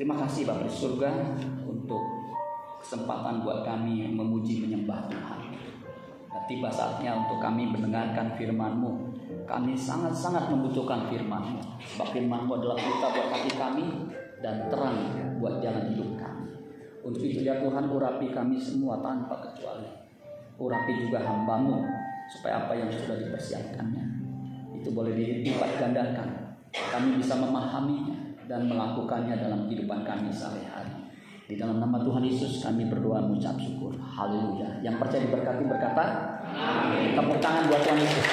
Terima kasih Bapak di surga untuk kesempatan buat kami memuji menyembah Tuhan. Dan tiba saatnya untuk kami mendengarkan firman-Mu. Kami sangat-sangat membutuhkan firman-Mu. Sebab firman-Mu adalah kita buat hati kami dan terang buat jalan hidup kami. Untuk itu ya Tuhan urapi kami semua tanpa kecuali. Urapi juga hamba-Mu supaya apa yang sudah dipersiapkannya itu boleh dilipat gandakan. Kami bisa memahaminya dan melakukannya dalam kehidupan kami sehari-hari. Di dalam nama Tuhan Yesus kami berdoa mengucap syukur. Haleluya. Yang percaya diberkati berkata, Amin. Tepuk tangan buat Tuhan Yesus.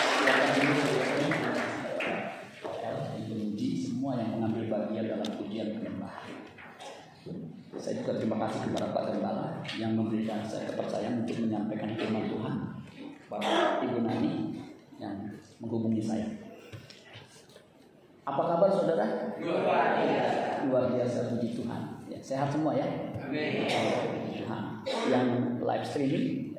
Semua yang mengambil bagian dalam pujian penyembahan. Saya juga terima kasih kepada Pak Gembala yang memberikan saya kepercayaan untuk menyampaikan firman Tuhan. Bapak Ibu Nani yang menghubungi saya. Apa kabar saudara? Luar biasa. Luar puji Tuhan. Ya, sehat semua ya. Nah, yang live streaming,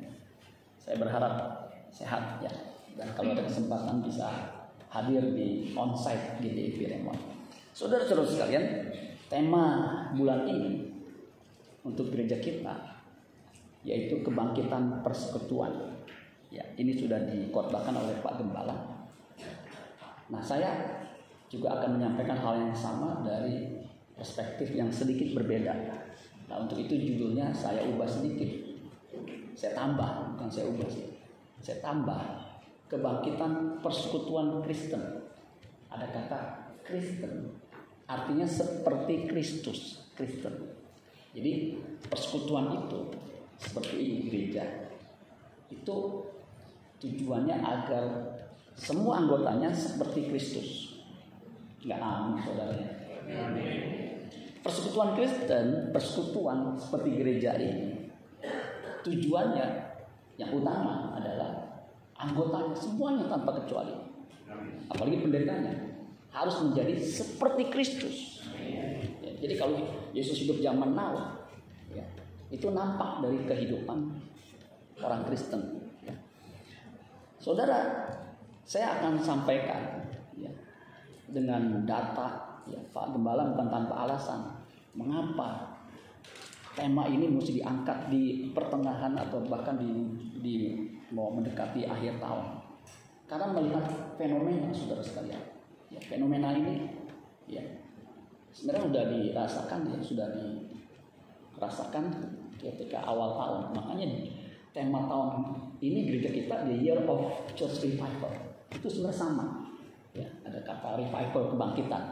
saya berharap sehat ya. Dan kalau ada kesempatan bisa hadir di onsite GDIP Remon. Saudara-saudara sekalian, tema bulan ini untuk gereja kita yaitu kebangkitan persekutuan. Ya, ini sudah dikotbahkan oleh Pak Gembala. Nah, saya juga akan menyampaikan hal yang sama dari perspektif yang sedikit berbeda. Nah untuk itu judulnya saya ubah sedikit. Saya tambah, bukan saya ubah sih. Saya tambah kebangkitan persekutuan Kristen. Ada kata Kristen, artinya seperti Kristus, Kristen. Jadi persekutuan itu seperti ini gereja. Itu tujuannya agar semua anggotanya seperti Kristus. Enggak amin saudara. Persekutuan Kristen, persekutuan seperti gereja ini, tujuannya yang utama adalah anggotanya semuanya tanpa kecuali, apalagi pendetanya harus menjadi seperti Kristus. Ya, jadi kalau Yesus hidup zaman now, ya, itu nampak dari kehidupan orang Kristen. Ya. Saudara, saya akan sampaikan dengan data ya Pak Gembala bukan tanpa alasan. Mengapa tema ini mesti diangkat di pertengahan atau bahkan di, di mau mendekati akhir tahun? Karena melihat fenomena saudara sekalian ya fenomena ini ya sebenarnya sudah dirasakan ya sudah dirasakan ketika awal tahun. Makanya tema tahun ini gereja kita the year of church revival. Itu sebenarnya sama ya ada kata revival kebangkitan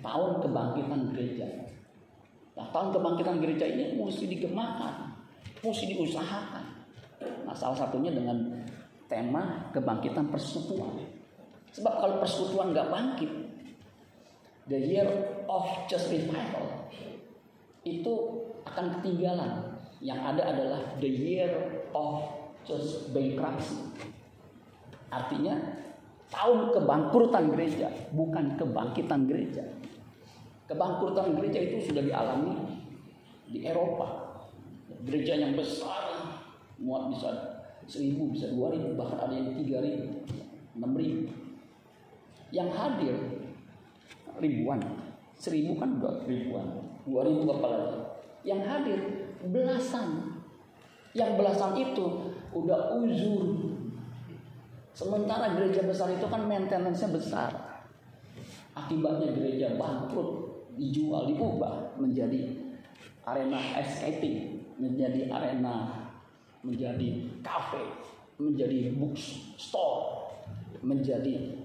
tahun kebangkitan gereja. Nah, tahun kebangkitan gereja ini mesti digemakan, mesti diusahakan. Nah, salah satunya dengan tema kebangkitan persekutuan. Sebab kalau persekutuan nggak bangkit, the year of just revival itu akan ketinggalan. Yang ada adalah the year of just bankruptcy. Artinya tahun kebangkrutan gereja, bukan kebangkitan gereja. Kebangkrutan gereja itu sudah dialami di Eropa. Gereja yang besar muat bisa seribu, bisa dua ribu, bahkan ada yang tiga ribu, enam ribu. Yang hadir ribuan, seribu kan udah ribuan, dua ribu apalagi. Yang hadir belasan. Yang belasan itu udah uzur. Sementara gereja besar itu kan maintenance-nya besar. Akibatnya gereja bangkrut, dijual, diubah menjadi arena skating, menjadi arena, menjadi cafe, menjadi bookstore, menjadi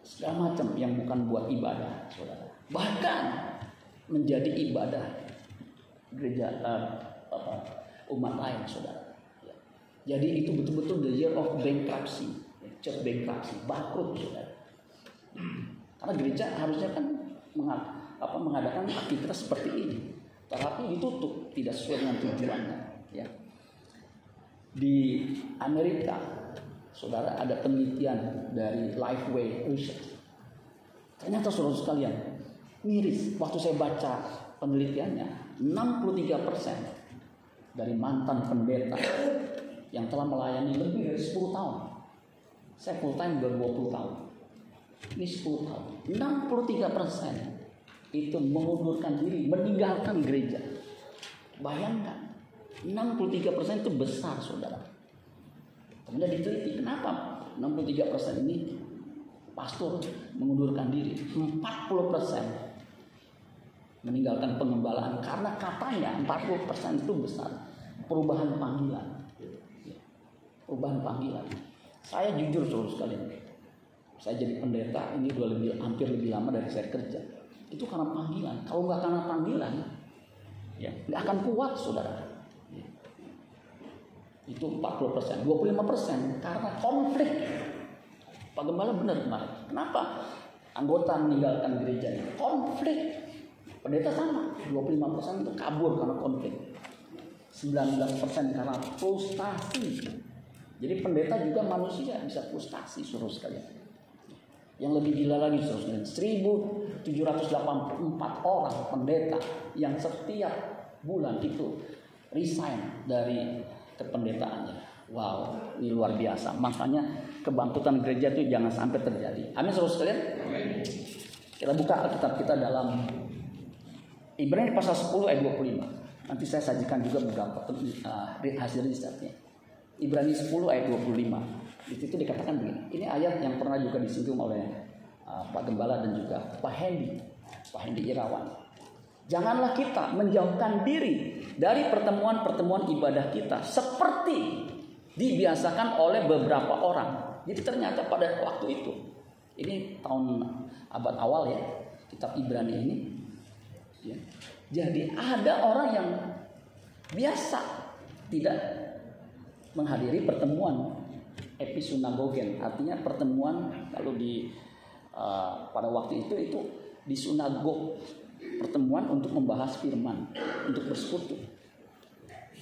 segala macam yang bukan buat ibadah, saudara. Bahkan menjadi ibadah gereja uh, umat lain, saudara. Jadi itu betul-betul the year of bankruptcy, bankruptcy, bangkrut, saudara. Karena gereja harusnya kan apa mengadakan aktivitas seperti ini tetapi ditutup tidak sesuai dengan tujuannya ya di Amerika saudara ada penelitian dari Lifeway Research Ternyata saudara sekalian, miris. Waktu saya baca penelitiannya, 63 persen dari mantan pendeta yang telah melayani lebih dari 10 tahun. Saya full time udah 20 tahun. Ini 10 tahun. 63 persen itu mengundurkan diri, meninggalkan gereja. Bayangkan, 63 persen itu besar saudara. Kemudian diteliti, kenapa 63 persen ini pastor mengundurkan diri. 40 persen meninggalkan pengembalaan karena katanya 40 persen itu besar perubahan panggilan. Perubahan panggilan. Saya jujur saudara sekalian, saya jadi pendeta ini dua lebih hampir lebih lama dari saya kerja itu karena panggilan. Kalau nggak karena panggilan, ya nggak akan kuat saudara. Itu 40 persen, 25 persen karena konflik. Pak Gembala benar kemarin. Kenapa anggota meninggalkan gereja ini? Konflik. Pendeta sama, 25 persen itu kabur karena konflik. 19 persen karena frustasi. Jadi pendeta juga manusia bisa frustasi suruh sekalian. Yang lebih gila lagi saudara 1784 orang pendeta yang setiap bulan itu resign dari kependetaannya. Wow, ini luar biasa. Makanya kebangkitan gereja itu jangan sampai terjadi. Amin saudara sekalian. Kita buka Alkitab kita dalam Ibrani pasal 10 ayat 25. Nanti saya sajikan juga beberapa uh, hasil risetnya. Ibrani 10 ayat 25. Di situ dikatakan begini. Ini ayat yang pernah juga disinggung oleh uh, Pak Gembala dan juga Pak Hendi, Pak Hendi Irawan. Janganlah kita menjauhkan diri dari pertemuan-pertemuan ibadah kita seperti dibiasakan oleh beberapa orang. Jadi ternyata pada waktu itu, ini tahun abad awal ya, kitab Ibrani ini. Ya. Jadi ada orang yang biasa tidak menghadiri pertemuan episinagogen artinya pertemuan kalau di uh, pada waktu itu itu di sunagog pertemuan untuk membahas firman untuk bersekutu.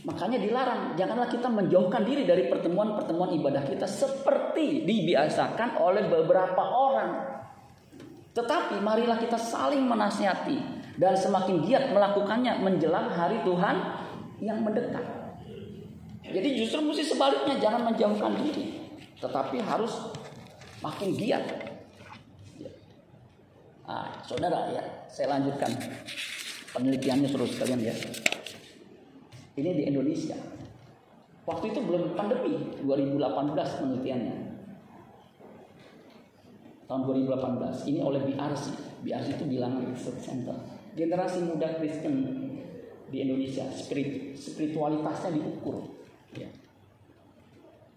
Makanya dilarang. Janganlah kita menjauhkan diri dari pertemuan-pertemuan ibadah kita seperti dibiasakan oleh beberapa orang. Tetapi marilah kita saling menasihati dan semakin giat melakukannya menjelang hari Tuhan yang mendekat jadi justru mesti sebaliknya jangan menjauhkan diri tetapi harus makin giat. Nah, saudara ya, saya lanjutkan penelitiannya terus sekalian ya. Ini di Indonesia. Waktu itu belum pandemi, 2018 penelitiannya. Tahun 2018, ini oleh BRC. BRC itu bilangan research center. Generasi muda Kristen di Indonesia, spirit, spiritualitasnya diukur. Ya.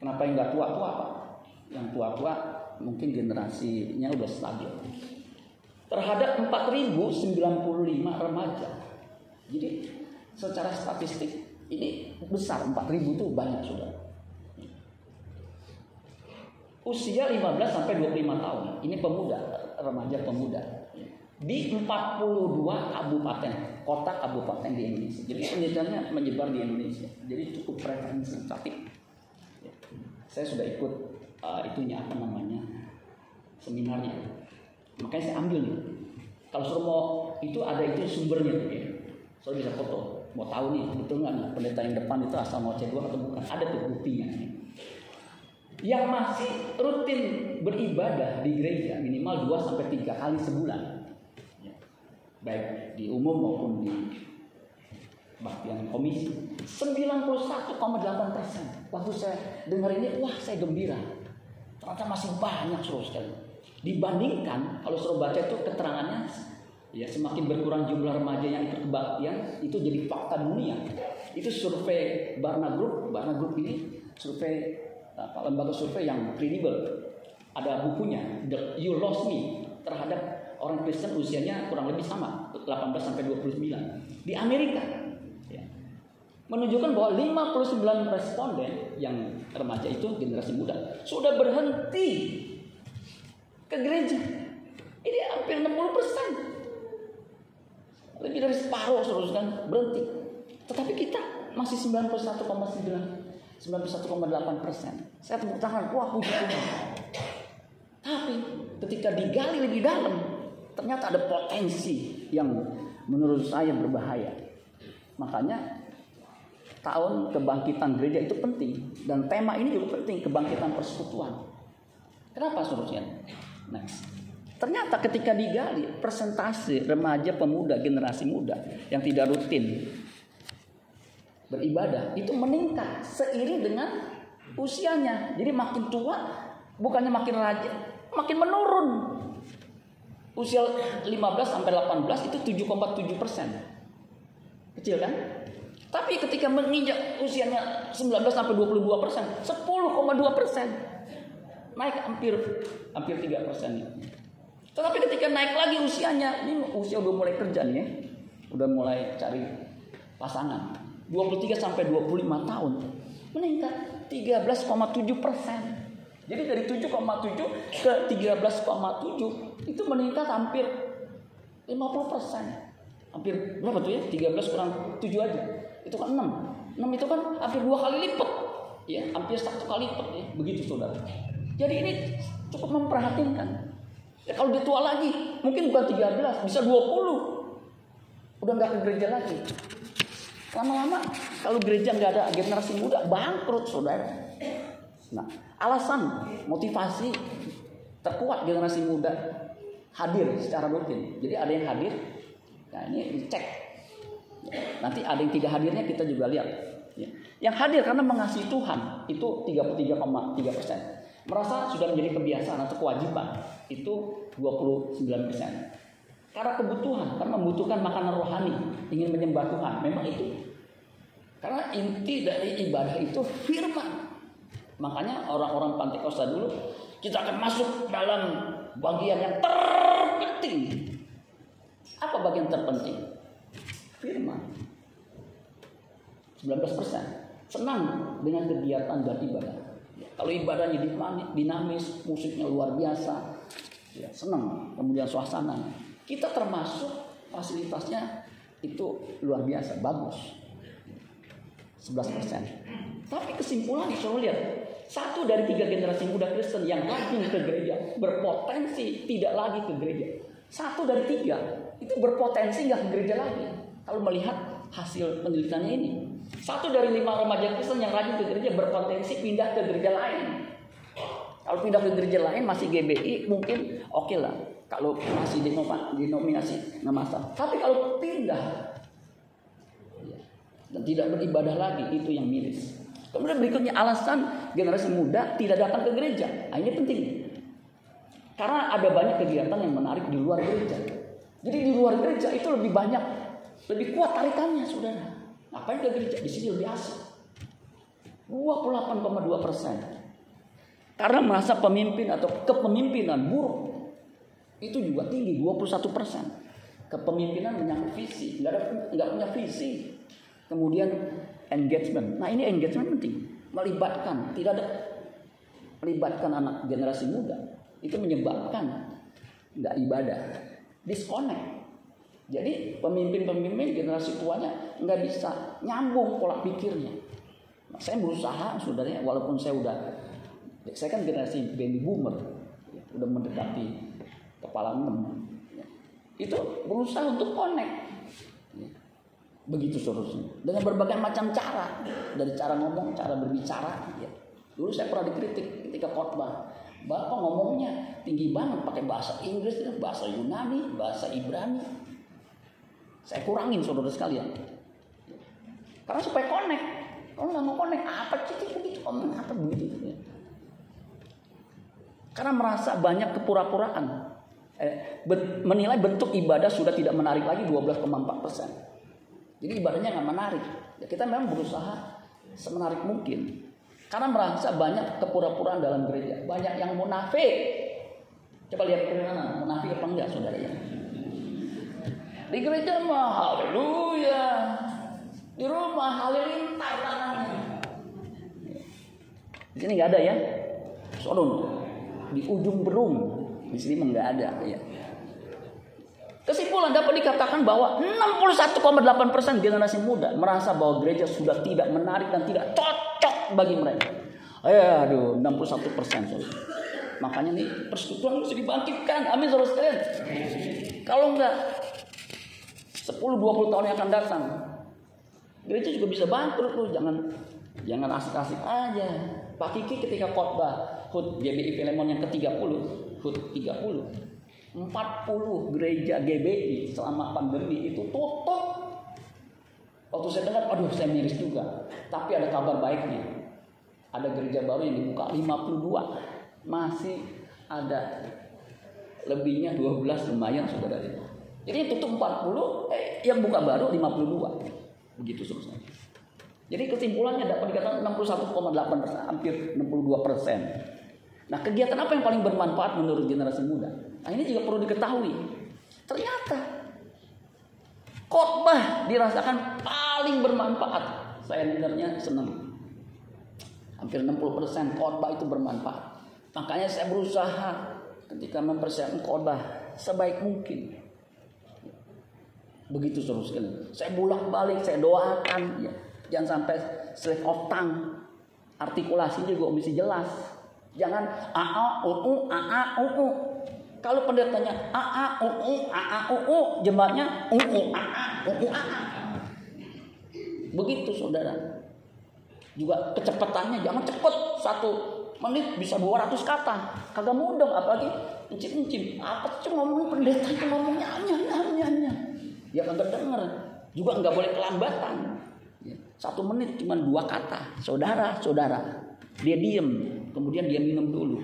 Kenapa yang nggak tua-tua Pak? Yang tua-tua mungkin generasinya udah stabil. Terhadap 4095 remaja. Jadi secara statistik ini besar 4000 itu banyak sudah. Usia 15 sampai 25 tahun. Ini pemuda, remaja pemuda. Di 42 kabupaten, kota kabupaten di Indonesia. Jadi penelitiannya menyebar di Indonesia. Jadi cukup representatif saya sudah ikut uh, itunya apa namanya seminarnya. Makanya saya ambil nih. Kalau suruh mau itu ada itu sumbernya ya saya bisa foto. Mau tahu nih betul nggak nih pendeta yang depan itu asal mau C2 atau bukan? Ada tuh buktinya yang masih rutin beribadah di gereja minimal 2 sampai 3 kali sebulan. Baik di umum maupun di yang komisi 91,8 persen. Waktu saya dengar ini, wah saya gembira. Ternyata masih banyak suruh sekali. Dibandingkan kalau suruh baca itu keterangannya, ya semakin berkurang jumlah remaja yang ikut kebaktian, itu jadi fakta dunia. Itu survei Barna Group, Barna Group ini survei apa, lembaga survei yang kredibel. Ada bukunya, The You Lost Me terhadap orang Kristen usianya kurang lebih sama, 18 sampai 29. Di Amerika menunjukkan bahwa 59 responden yang remaja itu generasi muda sudah berhenti ke gereja. Ini hampir 60 persen. Lebih dari separuh kan berhenti. Tetapi kita masih 91,9 91,8 persen. Saya tepuk tangan, wah puji. Tapi ketika digali lebih dalam, ternyata ada potensi yang menurut saya berbahaya. Makanya tahun kebangkitan gereja itu penting dan tema ini juga penting kebangkitan persekutuan. Kenapa seterusnya? Nah, ternyata ketika digali persentase remaja pemuda generasi muda yang tidak rutin beribadah itu meningkat seiring dengan usianya. Jadi makin tua bukannya makin rajin, makin menurun. Usia 15 sampai 18 itu 7,7 persen. Kecil kan? Tapi ketika menginjak usianya 19 sampai 22 persen, 10,2 persen. Naik hampir hampir 3 persen. Tetapi ketika naik lagi usianya, ini usia udah mulai kerja nih ya. Udah mulai cari pasangan. 23 sampai 25 tahun meningkat 13,7 persen. Jadi dari 7,7 ke 13,7 itu meningkat hampir 50 persen. Hampir berapa tuh ya? 13 kurang 7 aja. Itu kan 6. 6 itu kan hampir dua kali lipat. Ya, hampir satu kali lipat ya. Begitu saudara. Jadi ini cukup memperhatikan. Ya kalau dia tua lagi, mungkin bukan 13, bisa 20. Udah nggak ke gereja lagi. Lama-lama kalau gereja nggak ada generasi muda bangkrut saudara. Nah, alasan motivasi terkuat generasi muda hadir secara rutin. Jadi ada yang hadir, nah ini dicek. Nanti ada yang tidak hadirnya kita juga lihat. Ya. Yang hadir karena mengasihi Tuhan itu 33,3 persen. Merasa sudah menjadi kebiasaan atau kewajiban itu 29 persen. Karena kebutuhan, karena membutuhkan makanan rohani, ingin menyembah Tuhan. Memang itu. Karena inti dari ibadah itu firman. Makanya orang-orang Pantai Kosta dulu kita akan masuk dalam bagian yang terpenting. Apa bagian terpenting? Firman. 19% senang dengan kegiatan dan ibadah. Kalau ibadahnya dinamis, musiknya luar biasa, ya, senang. Kemudian suasana, kita termasuk fasilitasnya itu luar biasa, bagus. 11 persen. Tapi kesimpulan disuruh lihat, satu dari tiga generasi muda Kristen yang rajin ke gereja berpotensi tidak lagi ke gereja. Satu dari tiga itu berpotensi nggak ke gereja lagi. Kalau melihat hasil penelitiannya ini, satu dari lima remaja Kristen yang rajin ke gereja berpotensi pindah ke gereja lain. Kalau pindah ke gereja lain masih GBI mungkin oke okay lah. Kalau masih denominasi nggak masalah. Tapi kalau pindah dan tidak beribadah lagi itu yang miris. Kemudian berikutnya alasan generasi muda tidak datang ke gereja. Nah, ini penting. Karena ada banyak kegiatan yang menarik di luar gereja. Jadi di luar gereja itu lebih banyak, lebih kuat tarikannya, saudara. Ngapain ke gereja? Di sini lebih asik. 28,2 persen. Karena merasa pemimpin atau kepemimpinan buruk itu juga tinggi 21 persen. Kepemimpinan menyangkut visi, nggak nggak punya visi. Kemudian engagement. Nah ini engagement penting. Melibatkan, tidak ada melibatkan anak generasi muda itu menyebabkan nggak ibadah, disconnect. Jadi pemimpin-pemimpin generasi tuanya nggak bisa nyambung pola pikirnya. Nah, saya berusaha saudara, walaupun saya udah, saya kan generasi baby boomer, udah mendekati kepala enam, itu berusaha untuk connect. Begitu seterusnya. Dengan berbagai macam cara, dari cara ngomong, cara berbicara. Ya. Dulu saya pernah dikritik ketika khotbah. Bapak ngomongnya tinggi banget pakai bahasa Inggris, bahasa Yunani, bahasa Ibrani. Saya kurangin saudara sekalian. Karena supaya connect. Kalau nggak mau connect, apa sih begitu ngomong apa begitu? Ya. Karena merasa banyak kepura-puraan. Eh, menilai bentuk ibadah sudah tidak menarik lagi 12,4 persen. Jadi ibadahnya nggak menarik. Ya, kita memang berusaha semenarik mungkin. Karena merasa banyak kepura-puraan dalam gereja. Banyak yang munafik. Coba lihat ke mana, munafik apa enggak saudara ya. Di gereja mah haleluya. Di rumah halilintar tangannya. Di sini nggak ada ya. Sodom. Di ujung berung. Di sini mah nggak ada ya. Kesimpulan dapat dikatakan bahwa 61,8% generasi muda merasa bahwa gereja sudah tidak menarik dan tidak cocok bagi mereka. Eh, aduh, 61 persen. Makanya nih persekutuan harus dibangkitkan. Amin saudara sekalian. Kalau enggak 10 20 tahun yang akan datang gereja juga bisa bangkrut loh. Jangan jangan asik-asik aja. Pak Kiki ketika khotbah HUT GBI Filemon yang ke-30, HUT 30 40 gereja GBI selama pandemi itu tutup. Waktu saya dengar, aduh saya miris juga. Tapi ada kabar baiknya. Ada gereja baru yang dibuka 52. Masih ada lebihnya 12 lumayan saudara Jadi yang tutup 40, eh, yang buka baru 52. Begitu seterusnya. Jadi kesimpulannya dapat dikatakan 61,8 persen, hampir 62 persen. Nah kegiatan apa yang paling bermanfaat menurut generasi muda? Nah ini juga perlu diketahui. Ternyata khotbah dirasakan paling bermanfaat. Saya dengarnya senang. Hampir 60% khotbah itu bermanfaat. Makanya saya berusaha ketika mempersiapkan khotbah sebaik mungkin. Begitu terus sekali. Saya bulak balik, saya doakan ya. Jangan sampai slip of tongue. Artikulasi juga mesti jelas. Jangan aa uu aa uu. Kalau pendetanya aa uu aa uu, jemaatnya uu aa uu aa. Begitu saudara. Juga kecepatannya jangan cepet satu menit bisa 200 kata. Kagak mudah apalagi encim-encim. Apa sih ngomong pendeta itu ngomongnya hanya hanya hanya. Ya kagak denger. Juga nggak boleh kelambatan. Ya, satu menit cuma dua kata. Saudara, saudara. Dia diem. Kemudian dia minum dulu.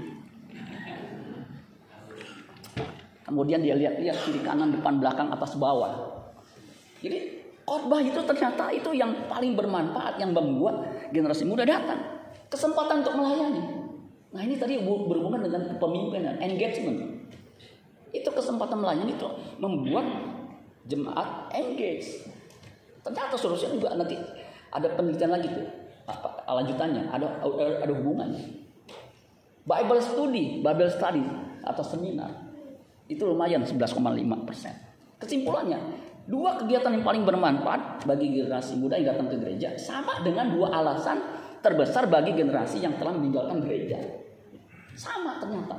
Kemudian dia lihat-lihat kiri kanan depan belakang atas bawah. Jadi khotbah itu ternyata itu yang paling bermanfaat yang membuat generasi muda datang. Kesempatan untuk melayani. Nah ini tadi berhubungan dengan kepemimpinan, engagement. Itu kesempatan melayani itu membuat jemaat engage. Ternyata solusinya juga nanti ada penelitian lagi tuh lanjutannya ada ada hubungannya. Bible study, Bible study atau seminar itu lumayan 11,5 persen. Kesimpulannya, dua kegiatan yang paling bermanfaat bagi generasi muda yang datang ke gereja sama dengan dua alasan terbesar bagi generasi yang telah meninggalkan gereja. Sama ternyata.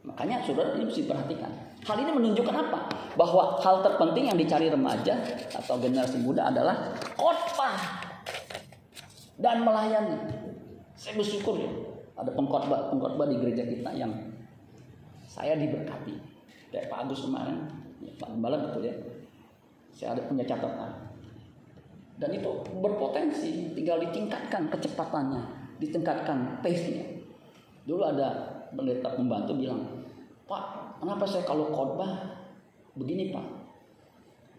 Makanya saudara ini mesti perhatikan. Hal ini menunjukkan apa? Bahwa hal terpenting yang dicari remaja atau generasi muda adalah khotbah dan melayani. Saya bersyukur ya, ada pengkhotbah pengkhotbah di gereja kita yang saya diberkati. Kayak Pak Agus kemarin, ya, Pak Gembala betul ya. Saya ada punya catatan. Dan itu berpotensi, tinggal ditingkatkan kecepatannya, ditingkatkan pace-nya. Dulu ada pendeta pembantu bilang, Pak, kenapa saya kalau khotbah begini Pak?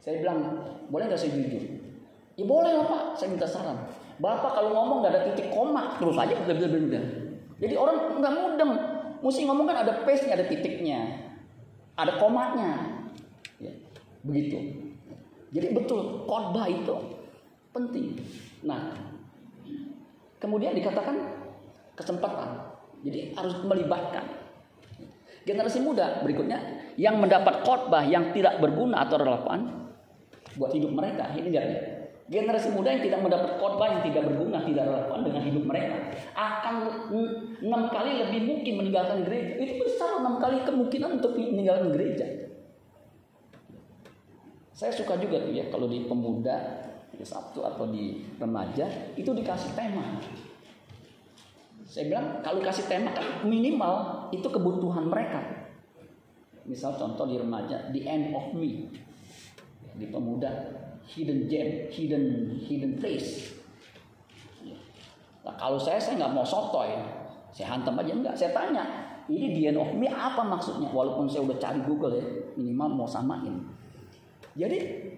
Saya bilang, boleh nggak saya jujur? Ya boleh lah Pak, saya minta saran. Bapak kalau ngomong nggak ada titik koma, terus aja udah udah Jadi orang nggak mudeng. Mesti ngomong kan ada pace-nya, ada titiknya, ada komanya. Ya, begitu. Jadi betul khotbah itu penting. Nah, kemudian dikatakan kesempatan. Jadi harus melibatkan generasi muda berikutnya yang mendapat khotbah yang tidak berguna atau relevan buat hidup mereka. Ini lihat Generasi muda yang tidak mendapat khotbah yang tidak berguna, tidak relevan dengan hidup mereka akan enam kali lebih mungkin meninggalkan gereja. Itu besar enam kali kemungkinan untuk meninggalkan gereja. Saya suka juga tuh ya kalau di pemuda di Sabtu atau di remaja itu dikasih tema. Saya bilang kalau kasih tema kan minimal itu kebutuhan mereka. Misal contoh di remaja, the end of me. Di pemuda, hidden gem, hidden hidden place. Nah, kalau saya saya nggak mau sotoy, saya hantam aja enggak. Saya tanya, ini the end of me apa maksudnya? Walaupun saya udah cari Google ya, minimal mau samain. Jadi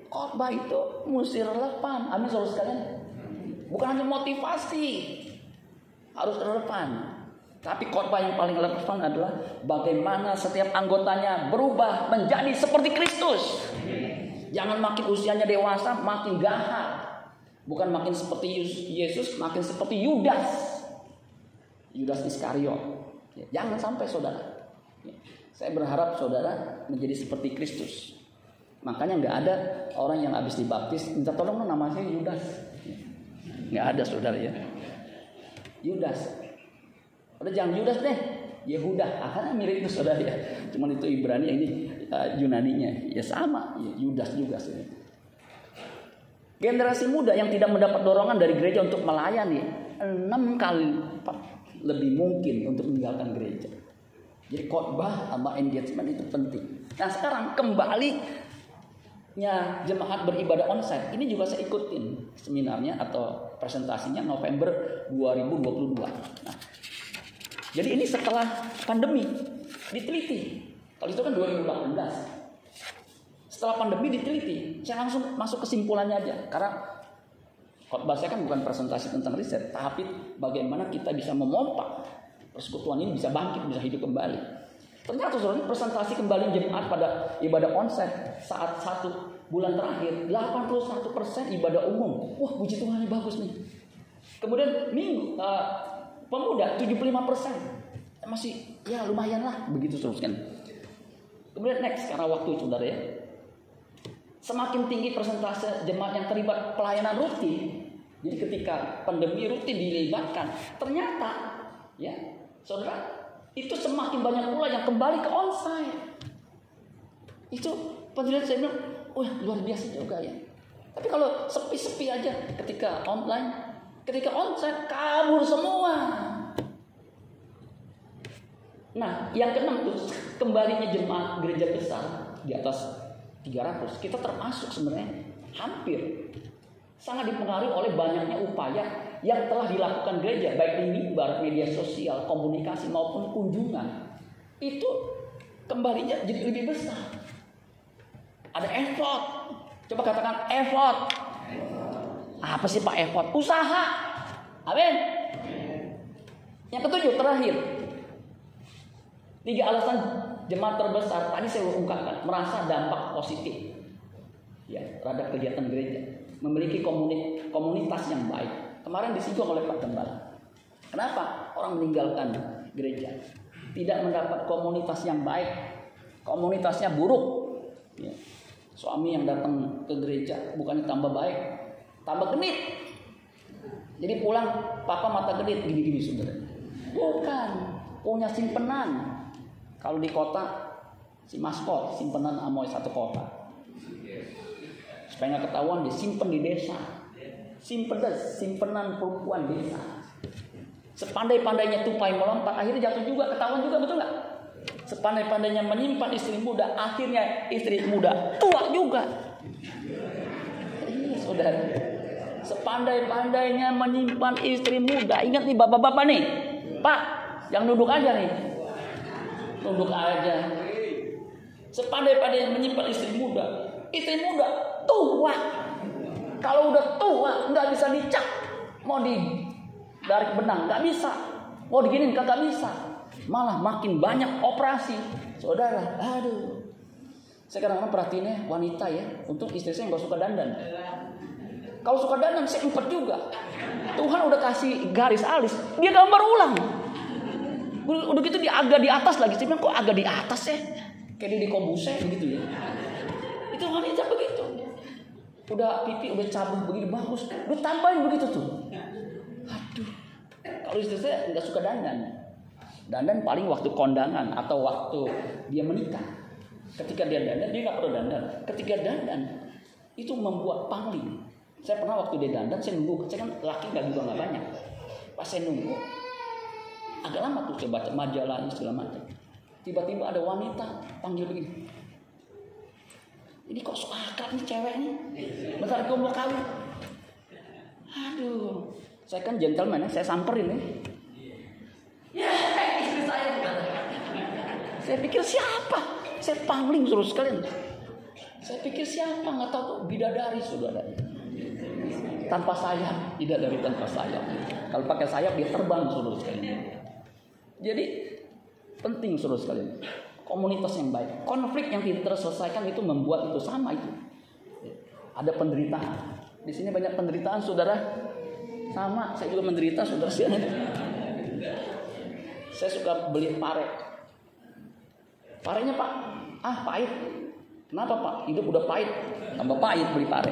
khotbah itu mesti relevan. Amin saudara sekalian. Bukan hanya motivasi, harus relevan. Tapi khotbah yang paling relevan adalah bagaimana setiap anggotanya berubah menjadi seperti Kristus. Jangan makin usianya dewasa makin gahar. Bukan makin seperti Yesus, makin seperti Yudas. Yudas Iskariot. Ya, jangan sampai saudara. Ya, saya berharap saudara menjadi seperti Kristus. Makanya nggak ada orang yang habis dibaptis minta tolong nama saya Yudas. Nggak ada saudara ya. Yudas. Udah jangan Yudas deh. Yehuda, akhirnya mirip itu saudara ya. Cuman itu Ibrani ini uh, Yunaninya, ya sama, ya, Yudas juga sih. Generasi muda yang tidak mendapat dorongan dari gereja untuk melayani enam kali lebih mungkin untuk meninggalkan gereja. Jadi khotbah sama engagement itu penting. Nah sekarang kembali nya jemaat beribadah onsite ini juga saya ikutin seminarnya atau presentasinya November 2022. Nah, jadi ini setelah pandemi diteliti. Kalau itu kan 2018. Setelah pandemi diteliti, saya langsung masuk kesimpulannya aja. Karena khotbah saya kan bukan presentasi tentang riset, tapi bagaimana kita bisa memompa persekutuan ini bisa bangkit, bisa hidup kembali. Ternyata saudara presentasi kembali jemaat pada ibadah onsite saat satu bulan terakhir 81% ibadah umum. Wah puji Tuhan ini bagus nih. Kemudian minggu uh, Pemuda 75 persen. Masih ya lumayan lah begitu terus. Kemudian next karena waktu saudara ya. Semakin tinggi persentase jemaat yang terlibat pelayanan rutin. Jadi ketika pandemi rutin dilibatkan, ternyata ya saudara itu semakin banyak pula yang kembali ke onsite. Itu penjelasan saya bilang, wah luar biasa juga ya. Tapi kalau sepi-sepi aja ketika online Ketika onsite kabur semua. Nah, yang keenam tuh kembalinya jemaat gereja besar di atas 300. Kita termasuk sebenarnya hampir sangat dipengaruhi oleh banyaknya upaya yang telah dilakukan gereja baik di mimbar, media sosial, komunikasi maupun kunjungan. Itu kembalinya jadi lebih besar. Ada effort. Coba katakan effort. Apa sih Pak effort? Usaha. Amin. Yang ketujuh terakhir. Tiga alasan jemaat terbesar tadi saya ungkapkan merasa dampak positif ya terhadap kegiatan gereja memiliki komunitas yang baik kemarin disinggung oleh Pak Gembala kenapa orang meninggalkan gereja tidak mendapat komunitas yang baik komunitasnya buruk ya. suami yang datang ke gereja bukannya tambah baik tambah genit. Jadi pulang papa mata genit gini-gini saudara. Bukan, punya simpenan. Kalau di kota si maskot simpenan amoy satu kota. Supaya nggak ketahuan disimpan di desa. Simpenan, simpenan perempuan desa. Sepandai-pandainya tupai melompat, akhirnya jatuh juga, ketahuan juga, betul nggak? Sepandai-pandainya menyimpan istri muda, akhirnya istri muda tua juga. Iya, saudara. Sepandai-pandainya menyimpan istri muda. Ingat nih bapak-bapak nih. Pak, yang duduk aja nih. Duduk aja. Sepandai-pandainya menyimpan istri muda. Istri muda tua. Kalau udah tua nggak bisa dicap. Mau di dari benang nggak bisa. Mau diginin kagak bisa. Malah makin banyak operasi. Saudara, aduh. Saya kadang-kadang perhatiinnya wanita ya. Untuk istri saya nggak suka dandan. Kalau suka dandan saya empat juga. Tuhan udah kasih garis alis, dia gambar ulang. Udah gitu dia agak di atas lagi. Saya bilang kok agak di atas ya? Kayak di kobuse begitu ya. Itu wanita begitu. Udah pipi udah cabut begini bagus. Udah tambahin begitu tuh. Aduh. Kalau istri saya nggak suka dandan. Dandan paling waktu kondangan atau waktu dia menikah. Ketika dia dandan, dia nggak perlu dandan. Ketika dandan, itu membuat pangling. Saya pernah waktu dia dandan, saya nunggu. Saya kan laki nggak juga nggak banyak. Pas saya nunggu, agak lama tuh saya baca majalahnya segala macam. Tiba-tiba ada wanita panggil begini. Ini kok suka akad nih cewek nih. Bentar gue mau kawin. Aduh, saya kan gentleman ya, saya samperin nih. Ya, istri saya. Saya pikir siapa? Saya pangling terus sekalian. Saya pikir siapa nggak tahu tuh bidadari saudara tanpa sayap, tidak dari tanpa sayap. Kalau pakai sayap dia terbang seluruh sekalian. Jadi penting seluruh sekalian. Komunitas yang baik, konflik yang tidak terselesaikan itu membuat itu sama itu. Ada penderitaan. Di sini banyak penderitaan, saudara. Sama, saya juga menderita, saudara. Saya suka beli pare. Parenya pak, ah pahit. Kenapa pak? Hidup udah pahit, tambah pahit beli pare.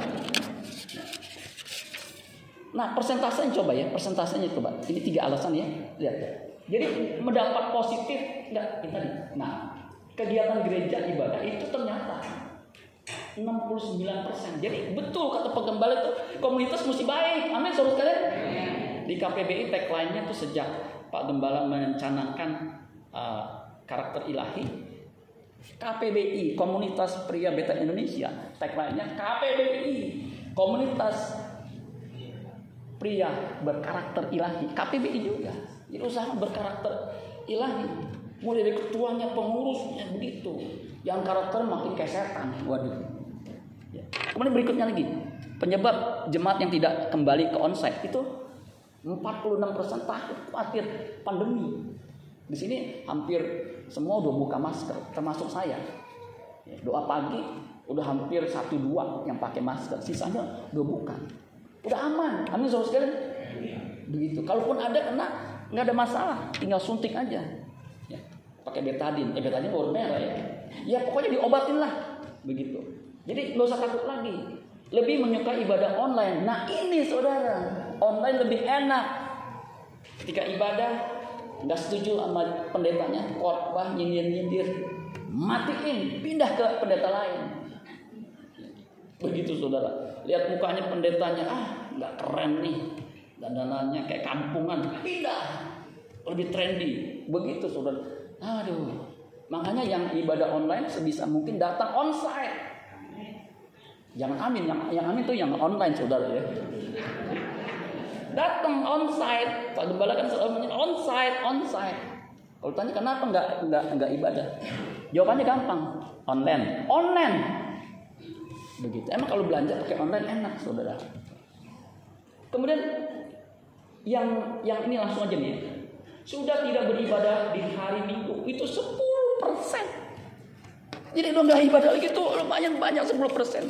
Nah, persentasenya coba ya, persentasenya coba. Ini tiga alasan ya. Lihat. Jadi mendapat positif enggak ini tadi. Nah, kegiatan gereja ibadah itu ternyata 69%. Jadi betul kata penggembala itu komunitas mesti baik. Amin saudara sekalian. Di KPBI tagline-nya tuh sejak Pak Gembala mencanangkan uh, karakter ilahi KPBI Komunitas Pria Beta Indonesia tagline-nya KPBI Komunitas Pria Berkarakter Ilahi KPBI juga jadi usaha berkarakter ilahi mulai dari ketuanya pengurusnya begitu yang karakter makin kayak setan waduh ya. kemudian berikutnya lagi penyebab jemaat yang tidak kembali ke onsite itu 46% takut khawatir pandemi. Di sini hampir semua udah buka masker, termasuk saya. Ya, doa pagi udah hampir satu dua yang pakai masker, sisanya udah bukan. Udah aman, amin saudara sekalian. Begitu. Kalaupun ada kena, nggak ada masalah, tinggal suntik aja. Ya, pakai betadin, eh betadin baru merah ya. Ya pokoknya diobatin lah, begitu. Jadi nggak usah takut lagi. Lebih menyukai ibadah online. Nah ini saudara, online lebih enak. Ketika ibadah nggak setuju sama pendetanya, khotbah nyindir-nyindir, matiin, pindah ke pendeta lain. Begitu saudara. Lihat mukanya pendetanya, ah nggak keren nih. Dandanannya kayak kampungan, pindah. Lebih trendy. Begitu saudara. Aduh. Makanya yang ibadah online sebisa mungkin datang onsite. Jangan amin, yang, yang amin tuh yang online saudara ya datang onsite Pak Gembala kan selalu on onsite onsite kalau tanya kenapa nggak nggak nggak ibadah jawabannya gampang online online begitu emang kalau belanja pakai online enak saudara kemudian yang yang ini langsung aja nih sudah tidak beribadah di hari minggu itu 10 persen jadi lo nggak ibadah lagi tuh lumayan banyak 10 persen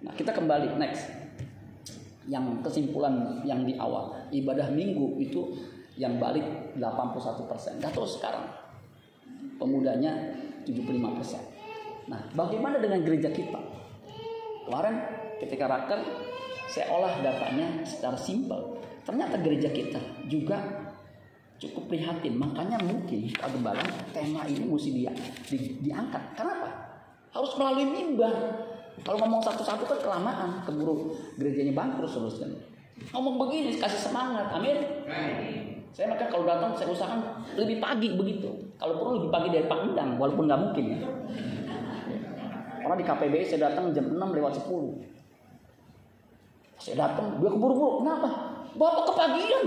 nah kita kembali next yang kesimpulan yang di awal ibadah minggu itu yang balik 81 persen. Gak tahu sekarang pemudanya 75 persen. Nah, bagaimana dengan gereja kita? Kemarin ketika raker saya olah datanya secara simpel. Ternyata gereja kita juga cukup prihatin. Makanya mungkin Pak Gembala tema ini mesti dia di, diangkat. Kenapa? Harus melalui mimbar. Kalau ngomong satu-satu kan kelamaan, keburu gerejanya bangkrut seterusnya. Ngomong begini kasih semangat, amin. Saya maka kalau datang saya usahakan lebih pagi begitu. Kalau perlu lebih pagi dari Pak Endang, walaupun nggak mungkin ya. Karena di KPBI saya datang jam 6 lewat 10. Saya datang, dia keburu-buru. Kenapa? Bapak kepagian.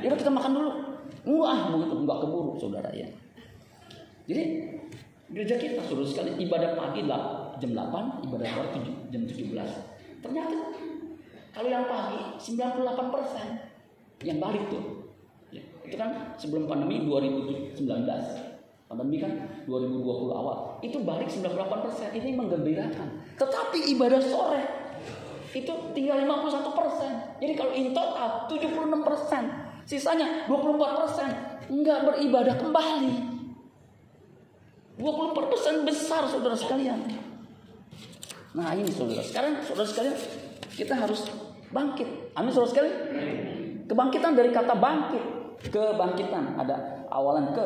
Ya kita makan dulu. Enggak, begitu enggak keburu saudara ya. Jadi gereja kita suruh sekali ibadah pagi lah jam 8, ibadah sore jam 17. Ternyata kalau yang pagi 98 persen yang balik tuh. Ya, itu kan sebelum pandemi 2019. Pandemi kan 2020 awal. Itu balik 98 persen. Ini menggembirakan. Tetapi ibadah sore itu tinggal 51 persen. Jadi kalau in total 76 persen. Sisanya 24 persen. Enggak beribadah kembali. 24 persen besar saudara sekalian. Nah ini saudara. Sekarang saudara sekalian kita harus bangkit. Amin saudara sekalian. Kebangkitan dari kata bangkit. Kebangkitan. Ada awalan ke.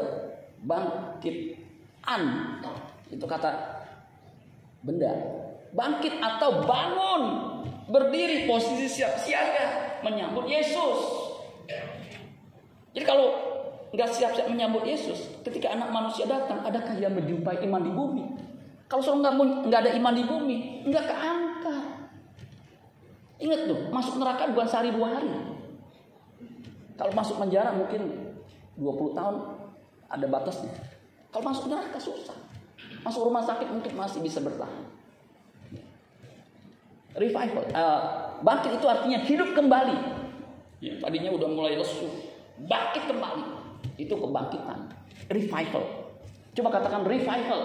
Bangkitan. Itu kata benda. Bangkit atau bangun. Berdiri posisi siap siaga. Menyambut Yesus. Jadi kalau nggak siap-siap menyambut Yesus, ketika anak manusia datang, adakah yang menjumpai iman di bumi? Kalau suruh nggak nggak ada iman di bumi, nggak keangkat. Ingat tuh, masuk neraka bukan sehari dua hari. Kalau masuk penjara mungkin 20 tahun ada batasnya. Kalau masuk neraka susah. Masuk rumah sakit mungkin masih bisa bertahan. Revival, uh, bangkit itu artinya hidup kembali. Ya, tadinya udah mulai lesu, bangkit kembali. Itu kebangkitan, revival. Coba katakan revival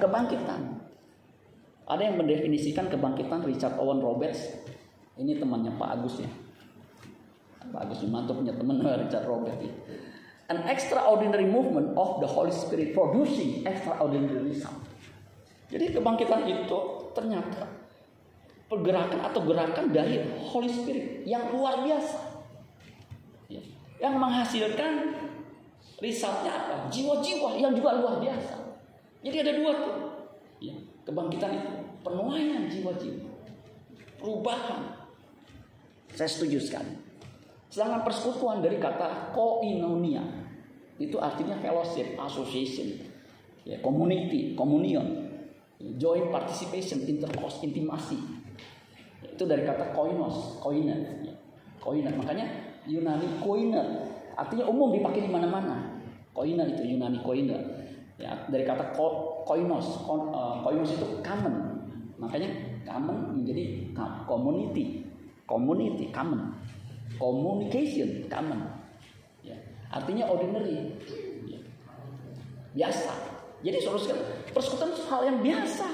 kebangkitan. Ada yang mendefinisikan kebangkitan Richard Owen Roberts. Ini temannya Pak Agus ya. Pak Agus Wimanto punya teman Richard Roberts. Ya. An extraordinary movement of the Holy Spirit producing extraordinary result. Jadi kebangkitan itu ternyata pergerakan atau gerakan dari Holy Spirit yang luar biasa. Ya. Yang menghasilkan risetnya apa? Jiwa-jiwa yang juga luar biasa. Jadi ada dua tuh. Ya, kebangkitan itu penuaian jiwa-jiwa. Perubahan. Saya setuju sekali. Sedangkan persekutuan dari kata koinonia itu artinya fellowship, association, ya, community, communion, joint participation, intercourse, intimasi. Itu dari kata koinos, koina, ya. koina. Makanya Yunani koina artinya umum dipakai di mana-mana. Koina itu Yunani koina. Ya, dari kata ko, koinos, ko, uh, koinos itu common. Makanya common menjadi community, community common, communication common. Ya, artinya ordinary, ya. biasa. Jadi saudara persekutuan itu hal yang biasa.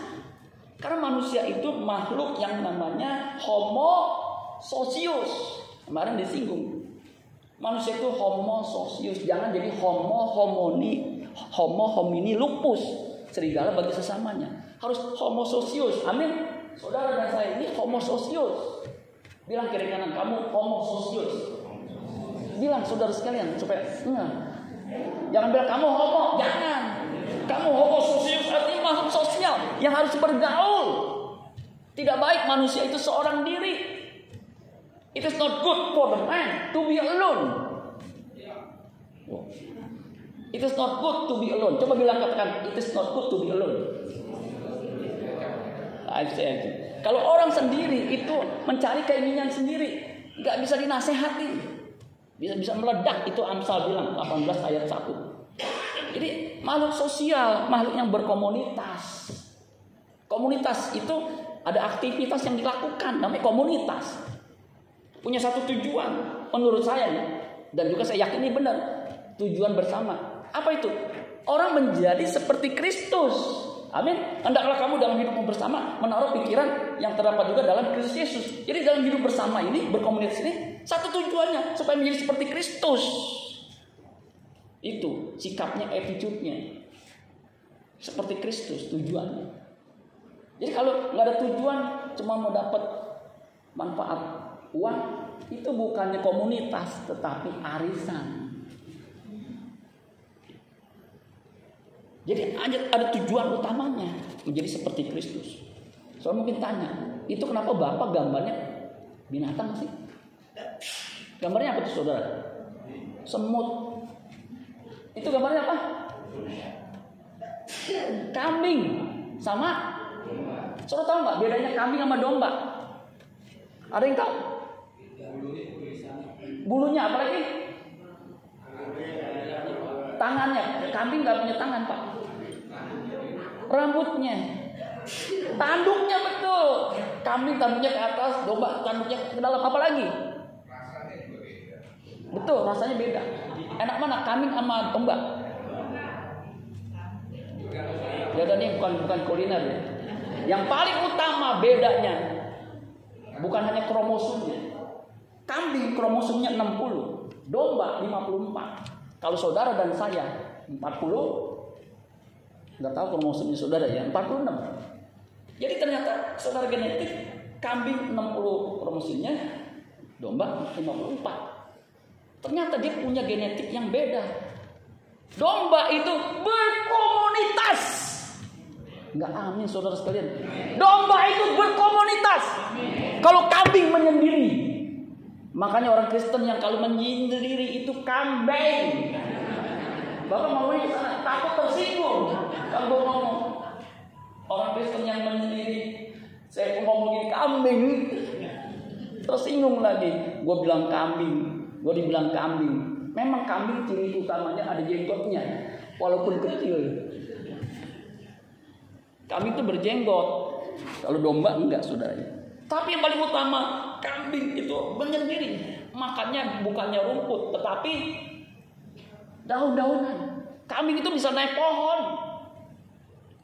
Karena manusia itu makhluk yang namanya homo socius. Kemarin disinggung. Manusia itu homo socius, jangan jadi homo homoni, homo homini lupus, serigala bagi sesamanya. Harus homo socius. Amin. Saudara dan saya ini homo socius. Bilang kiri kanan kamu homo socius. Bilang saudara sekalian supaya enggak. Jangan bilang kamu homo, jangan. Kamu homo socius artinya makhluk sosial yang harus bergaul. Tidak baik manusia itu seorang diri. It is not good for the man to be alone. It is not good to be alone. Coba bilang katakan, it is not good to be alone. Said, kalau orang sendiri itu mencari keinginan sendiri, nggak bisa dinasehati, bisa bisa meledak itu Amsal bilang 18 ayat 1. Jadi makhluk sosial, makhluk yang berkomunitas. Komunitas itu ada aktivitas yang dilakukan, namanya komunitas. Punya satu tujuan menurut saya nih dan juga saya yakin ini benar tujuan bersama. Apa itu? Orang menjadi seperti Kristus. Amin. Hendaklah kamu dalam hidupmu bersama menaruh pikiran yang terdapat juga dalam Kristus Yesus. Jadi dalam hidup bersama ini berkomunitas ini satu tujuannya supaya menjadi seperti Kristus itu sikapnya attitude-nya seperti Kristus tujuannya jadi kalau nggak ada tujuan cuma mau dapat manfaat Uang itu bukannya komunitas tetapi arisan. Jadi ada, ada tujuan utamanya menjadi seperti Kristus. Soalnya mungkin tanya, itu kenapa Bapak gambarnya binatang sih? Gambarnya apa tuh saudara? Semut. Itu gambarnya apa? Kambing sama. Saudara tahu nggak bedanya kambing sama domba? Ada yang tahu? Bulunya apalagi? Tangannya. Kambing nggak punya tangan pak. Rambutnya. Tanduknya betul. Kambing tanduknya ke atas, domba tanduknya ke dalam. Apa lagi? Betul, rasanya beda. Enak mana kambing sama domba? Ya ini bukan bukan kuliner ya. Yang paling utama bedanya bukan hanya kromosomnya, Kambing kromosomnya 60, domba 54. Kalau saudara dan saya 40, nggak tahu kromosomnya saudara ya 46. Jadi ternyata saudara genetik kambing 60 kromosomnya, domba 54. Ternyata dia punya genetik yang beda. Domba itu berkomunitas. Enggak amin saudara sekalian. Domba itu berkomunitas. Kalau kambing menyendiri, Makanya orang Kristen yang kalau menyendiri itu kambing. Bapak mau sana takut tersinggung kalau gue ngomong orang Kristen yang menyendiri saya ngomongin kambing tersinggung lagi. Gue bilang kambing, gue dibilang kambing. Memang kambing ciri utamanya ada jenggotnya, walaupun kecil. Kambing itu berjenggot. Kalau domba enggak, saudara. Tapi yang paling utama, kambing itu menyendiri. Makannya bukannya rumput, tetapi daun-daunan. Kambing itu bisa naik pohon.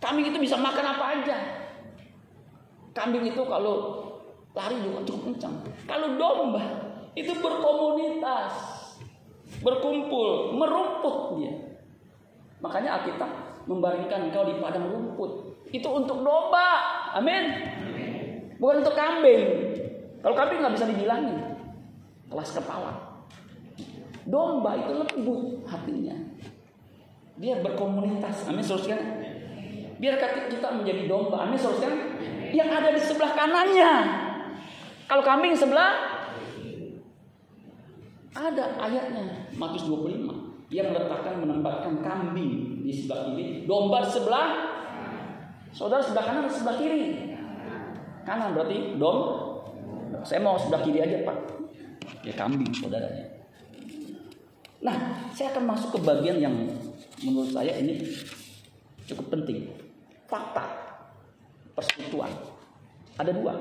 Kambing itu bisa makan apa aja. Kambing itu kalau lari juga cukup kencang. Kalau domba itu berkomunitas, berkumpul, merumput dia. Makanya Alkitab membaringkan kau di padang rumput. Itu untuk domba. Amin. Bukan untuk kambing. Kalau kambing nggak bisa dibilangin. Kelas kepala. Domba itu lembut hatinya. Dia berkomunitas. Amin saudara Biar kita menjadi domba. Amin saudara Yang ada di sebelah kanannya. Kalau kambing sebelah ada ayatnya Matius 25 yang meletakkan menempatkan kambing di sebelah kiri, domba di sebelah saudara sebelah kanan sebelah kiri? Kanan berarti dom. Saya mau sebelah kiri aja pak. Ya kambing saudaranya. Nah, saya akan masuk ke bagian yang menurut saya ini cukup penting. Fakta persekutuan. Ada dua.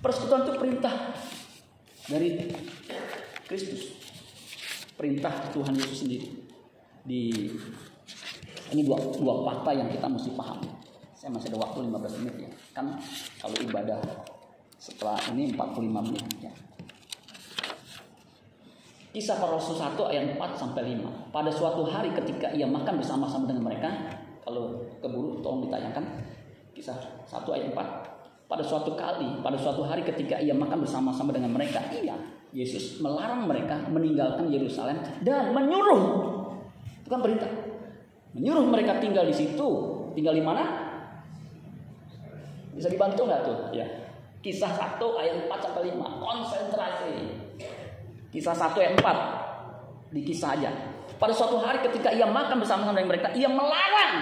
Persekutuan itu perintah dari Kristus perintah Tuhan Yesus sendiri. Di ini dua, dua fakta yang kita mesti paham. Saya masih ada waktu 15 menit ya. Kan kalau ibadah setelah ini 45 menit ya. Kisah para Rasul 1 ayat 4 sampai 5. Pada suatu hari ketika ia makan bersama-sama dengan mereka, kalau keburu tolong ditayangkan. Kisah 1 ayat 4. Pada suatu kali, pada suatu hari ketika ia makan bersama-sama dengan mereka, ia Yesus melarang mereka meninggalkan Yerusalem dan menyuruh. Itu kan perintah. Menyuruh mereka tinggal di situ. Tinggal di mana? Bisa dibantu nggak tuh? Ya. Kisah 1 ayat 4 sampai 5 konsentrasi. Kisah 1 ayat 4 di kisah aja. Pada suatu hari ketika ia makan bersama-sama dengan mereka ia melarang.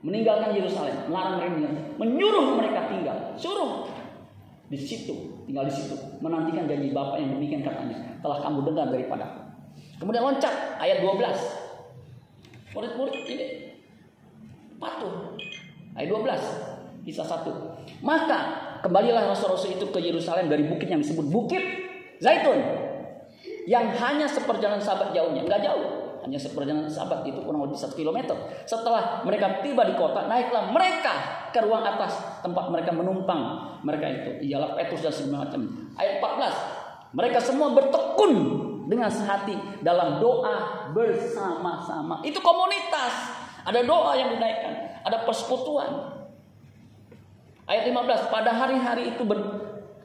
Meninggalkan Yerusalem. Melarang mereka menyuruh mereka tinggal. Suruh di situ, tinggal di situ, menantikan janji Bapak yang demikian katanya. Telah kamu dengar daripada Kemudian loncat ayat 12. Murid-murid ini patuh. Ayat 12. Kisah 1. Maka kembalilah rasul-rasul itu ke Yerusalem dari bukit yang disebut Bukit Zaitun. Yang hanya seperjalanan sahabat jauhnya. Enggak jauh hanya seperjalanan sahabat itu kurang lebih satu kilometer. Setelah mereka tiba di kota, naiklah mereka ke ruang atas tempat mereka menumpang. Mereka itu ialah Petrus dan segala macam. Ayat 14. Mereka semua bertekun dengan sehati dalam doa bersama-sama. Itu komunitas. Ada doa yang dinaikkan, ada persekutuan. Ayat 15, pada hari-hari itu ber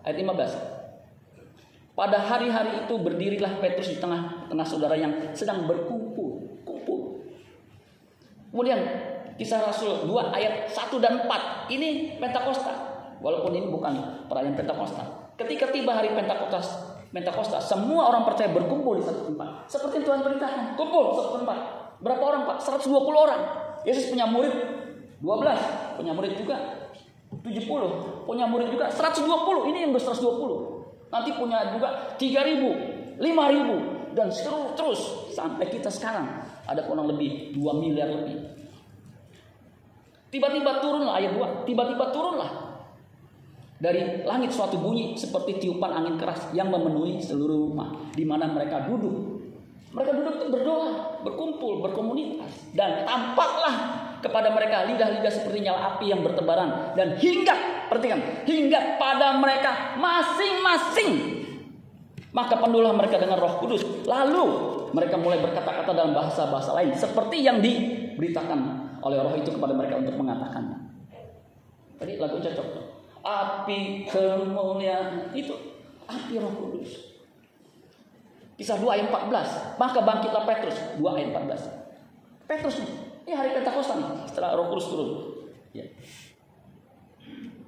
ayat 15. Pada hari-hari itu berdirilah Petrus di tengah-tengah saudara yang sedang berkumpul. Kemudian kisah Rasul 2 ayat 1 dan 4. Ini Pentakosta. Walaupun ini bukan perayaan Pentakosta. Ketika tiba hari Pentakosta, Pentakosta, semua orang percaya berkumpul di satu tempat. Seperti Tuhan perintahkan, kumpul satu tempat. Berapa orang Pak? 120 orang. Yesus punya murid 12, punya murid juga 70, punya murid juga 120. Ini yang 120. Nanti punya juga 3000, 5000 dan seterus terus sampai kita sekarang ada kurang lebih 2 miliar lebih. Tiba-tiba turunlah ayat 2, tiba-tiba turunlah dari langit suatu bunyi seperti tiupan angin keras yang memenuhi seluruh rumah di mana mereka duduk. Mereka duduk itu berdoa, berkumpul, berkomunitas. Dan tampaklah kepada mereka lidah-lidah seperti nyala api yang bertebaran. Dan hingga perhatikan hingga pada mereka masing-masing. Maka penuhlah mereka dengan Roh Kudus. Lalu mereka mulai berkata-kata dalam bahasa-bahasa lain seperti yang diberitakan oleh Roh itu kepada mereka untuk mengatakannya. Tadi lagu cocok. Api kemuliaan. Itu api Roh Kudus. Kisah 2 ayat 14 Maka bangkitlah Petrus. 2 ayat 14 Petrus ini hari Pentakosta nih, setelah Roh Kudus turun. Ya.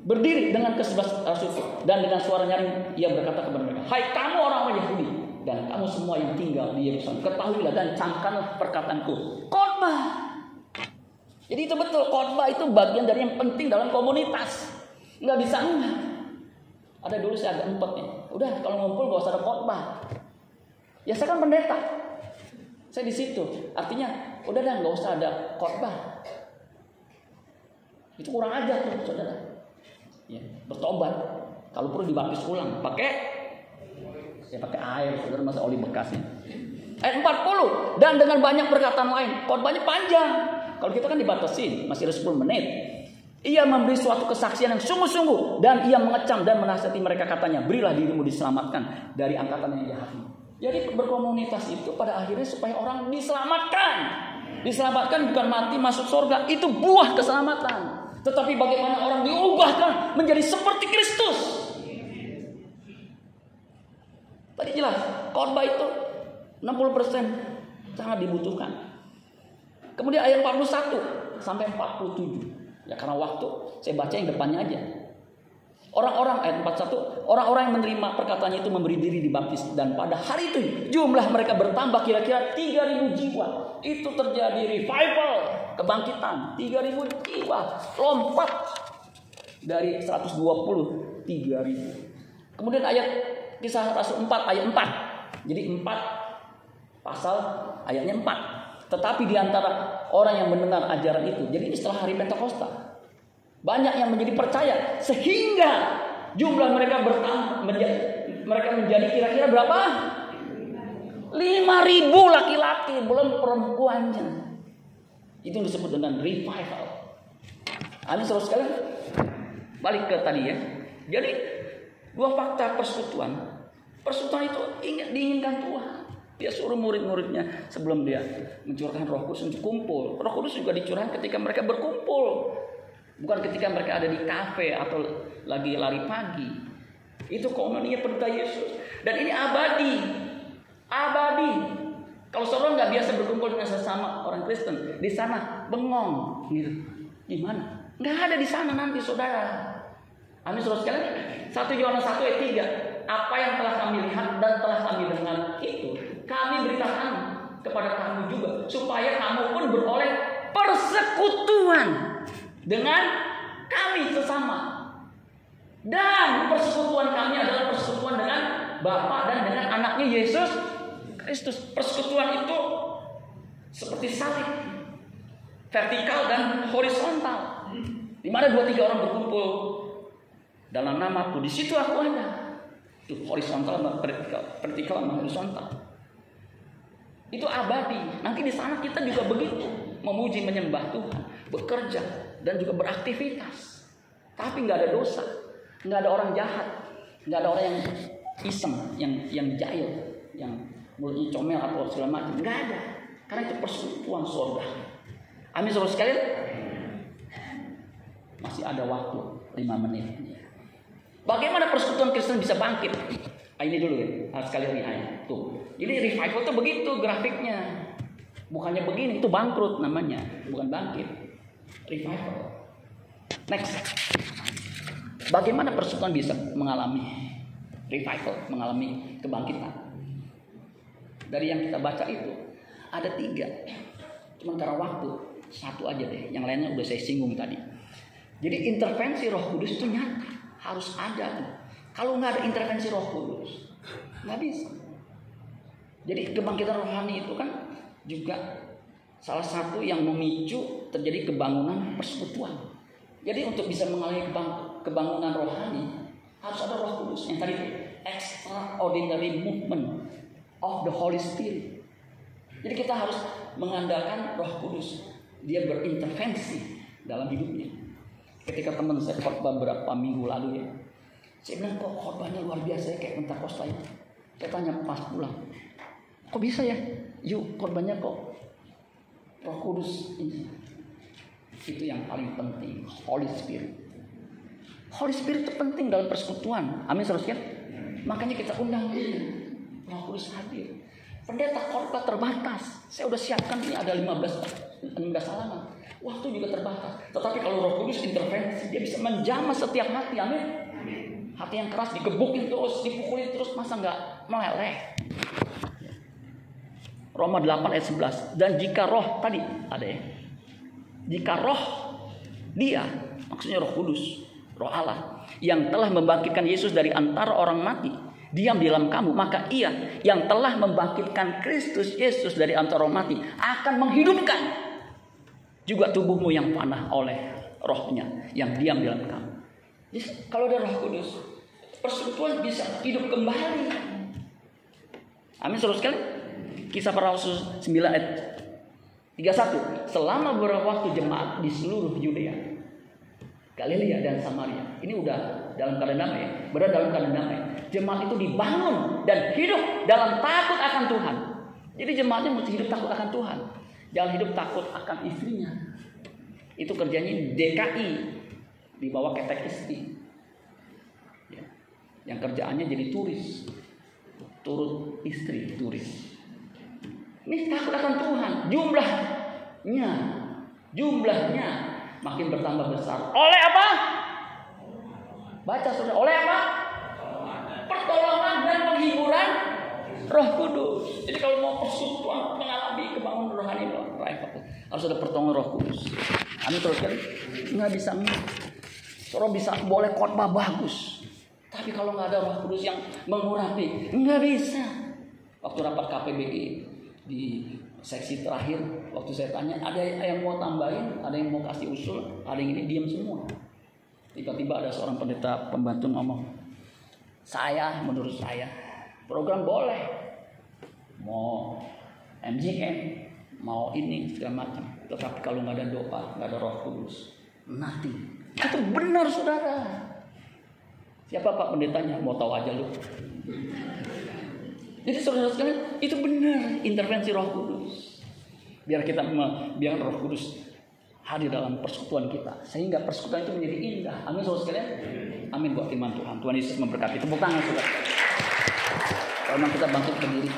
Berdiri dengan kesebelas rasul dan dengan suara nyaring ia berkata kepada mereka, "Hai kamu orang-orang Yahudi dan kamu semua yang tinggal di Yerusalem, ketahuilah dan camkanlah perkataanku. Khotbah. Jadi itu betul, khotbah itu bagian dari yang penting dalam komunitas. Nggak bisa enggak. Ada dulu saya agak empat nih. Udah kalau ngumpul gak usah ada khotbah. Ya saya kan pendeta. Saya di situ. Artinya Udah dah nggak usah ada khotbah. Itu kurang aja tuh saudara. Ya, bertobat. Kalau perlu dibaptis ulang, pakai ya pakai air, saudara masa oli bekasnya. Ayat 40 dan dengan banyak perkataan lain, khotbahnya panjang. Kalau kita kan dibatasi, masih ada 10 menit. Ia memberi suatu kesaksian yang sungguh-sungguh dan ia mengecam dan menasihati mereka katanya, "Berilah dirimu diselamatkan dari angkatan yang jahat." Jadi berkomunitas itu pada akhirnya supaya orang diselamatkan. Diselamatkan bukan mati masuk surga, itu buah keselamatan. Tetapi bagaimana orang diubahkan menjadi seperti Kristus. Tadi khotbah itu 60% sangat dibutuhkan. Kemudian ayat 41 sampai 47. Ya karena waktu saya baca yang depannya aja. Orang-orang ayat 41, orang-orang yang menerima perkataannya itu memberi diri dibaptis dan pada hari itu jumlah mereka bertambah kira-kira 3000 jiwa. Itu terjadi revival, kebangkitan 3000 jiwa, lompat dari 120 3000. Kemudian ayat kisah Rasul 4 ayat 4. Jadi 4 pasal ayatnya 4. Tetapi di antara orang yang mendengar ajaran itu, jadi ini setelah hari Pentakosta. Banyak yang menjadi percaya sehingga jumlah mereka bertambah menjadi, mereka menjadi kira-kira berapa? 5000 laki-laki belum perempuannya. Itu disebut dengan revival. Amin saudara sekalian. Balik ke tadi ya. Jadi dua fakta persekutuan. Persekutuan itu ingat diinginkan Tuhan. Dia suruh murid-muridnya sebelum dia mencurahkan Roh Kudus untuk kumpul. Roh Kudus juga dicurahkan ketika mereka berkumpul. Bukan ketika mereka ada di kafe atau lagi lari pagi. Itu komuninya perintah Yesus. Dan ini abadi. Abadi. Kalau seorang nggak biasa berkumpul dengan sesama orang Kristen, di sana bengong, gitu. Gimana? Nggak ada di sana nanti saudara. Amin saudara sekalian. Satu Yohanes 1 ayat 3. Apa yang telah kami lihat dan telah kami dengar itu, kami beritakan kepada kamu juga supaya kamu pun beroleh persekutuan dengan kami sesama. Dan persekutuan kami adalah persekutuan dengan Bapa dan dengan anaknya Yesus Kristus. Persekutuan itu seperti salib. Vertikal dan horizontal. Di mana dua tiga orang berkumpul dalam namaku, di situ aku ada. Itu horizontal vertikal, vertikal horizontal. Itu abadi. Nanti di sana kita juga begitu, memuji menyembah Tuhan, bekerja, dan juga beraktivitas. Tapi nggak ada dosa, nggak ada orang jahat, nggak ada orang yang iseng, yang yang jahil, yang mulutnya comel atau segala macam. Nggak ada, karena itu persekutuan surga. Amin saudara sekalian. Masih ada waktu 5 menit. Bagaimana persekutuan Kristen bisa bangkit? Ah, ini dulu ya, harus sekali lagi ayat. Tuh. Jadi revival itu begitu grafiknya. Bukannya begini, itu bangkrut namanya, bukan bangkit revival. Next. Bagaimana persekutuan bisa mengalami revival, mengalami kebangkitan? Dari yang kita baca itu ada tiga. Cuma karena waktu satu aja deh. Yang lainnya udah saya singgung tadi. Jadi intervensi Roh Kudus itu nyata, harus ada. Kalau nggak ada intervensi Roh Kudus, nggak bisa. Jadi kebangkitan rohani itu kan juga salah satu yang memicu terjadi kebangunan persekutuan. Jadi untuk bisa mengalami kebangunan rohani harus ada Roh Kudus yang tadi extraordinary movement of the Holy Spirit. Jadi kita harus mengandalkan Roh Kudus. Dia berintervensi dalam hidupnya. Ketika teman saya khotbah beberapa minggu lalu ya, saya bilang kok khotbahnya luar biasa ya kayak Pentakosta ya. Saya tanya pas pulang, kok bisa ya? Yuk khotbahnya kok Roh Kudus ini itu yang paling penting, Holy Spirit. Holy Spirit itu penting dalam persekutuan. Amin seterusnya. Makanya kita undang ini. Roh Kudus hadir. Pendeta khotbah terbatas. Saya udah siapkan ini ada 15 15 halaman. Waktu juga terbatas. Tetapi kalau Roh Kudus intervensi, dia bisa menjamah setiap hati. Amin. Hati yang keras digebukin terus, dipukulin terus, masa nggak meleleh? Roma 8 ayat 11. Dan jika roh tadi ada ya. Jika roh dia, maksudnya roh kudus, roh Allah. Yang telah membangkitkan Yesus dari antara orang mati. Diam di dalam kamu. Maka ia yang telah membangkitkan Kristus Yesus dari antara orang mati. Akan menghidupkan. Juga tubuhmu yang panah oleh rohnya. Yang diam di dalam kamu. Jadi kalau ada roh kudus. Persekutuan bisa hidup kembali. Amin saudara sekali. Kisah para Rasul 9 ayat 31. Selama beberapa waktu jemaat di seluruh Yudea, Galilea dan Samaria. Ini udah dalam keadaan damai, berada dalam keadaan damai. Jemaat itu dibangun dan hidup dalam takut akan Tuhan. Jadi jemaatnya mesti hidup takut akan Tuhan. Jangan hidup takut akan istrinya. Itu kerjanya DKI di bawah ketek istri. Ya. Yang kerjaannya jadi turis. turut istri turis. Ini takut akan Tuhan. Jumlahnya, jumlahnya makin bertambah besar. Oleh apa? Baca saudara. Oleh apa? Pertolongan Roh Kudus. Jadi kalau mau persekutuan mengalami kebangun rohani harus ada pertolongan Roh Kudus. Amin terus kan? Nggak bisa Roh bisa boleh khotbah bagus, tapi kalau nggak ada Roh Kudus yang mengurapi, nggak bisa. Waktu rapat KPBI di seksi terakhir, waktu saya tanya, ada yang mau tambahin, ada yang mau kasih usul, ada yang ini diam semua. Tiba-tiba ada seorang pendeta pembantu ngomong, saya menurut saya program boleh, mau MGM, mau ini segala macam. Tetapi kalau nggak ada doa, nggak ada Roh Kudus, nanti itu benar saudara. Siapa Pak pendetanya? Mau tahu aja lu. Jadi saudara sekalian itu benar intervensi Roh Kudus. Biar kita biar Roh Kudus hadir dalam persekutuan kita sehingga persekutuan itu menjadi indah. Amin saudara sekalian. Amin buat firman Tuhan. Tuhan Yesus memberkati. Tepuk tangan saudara. Kalau kita bantu berdiri.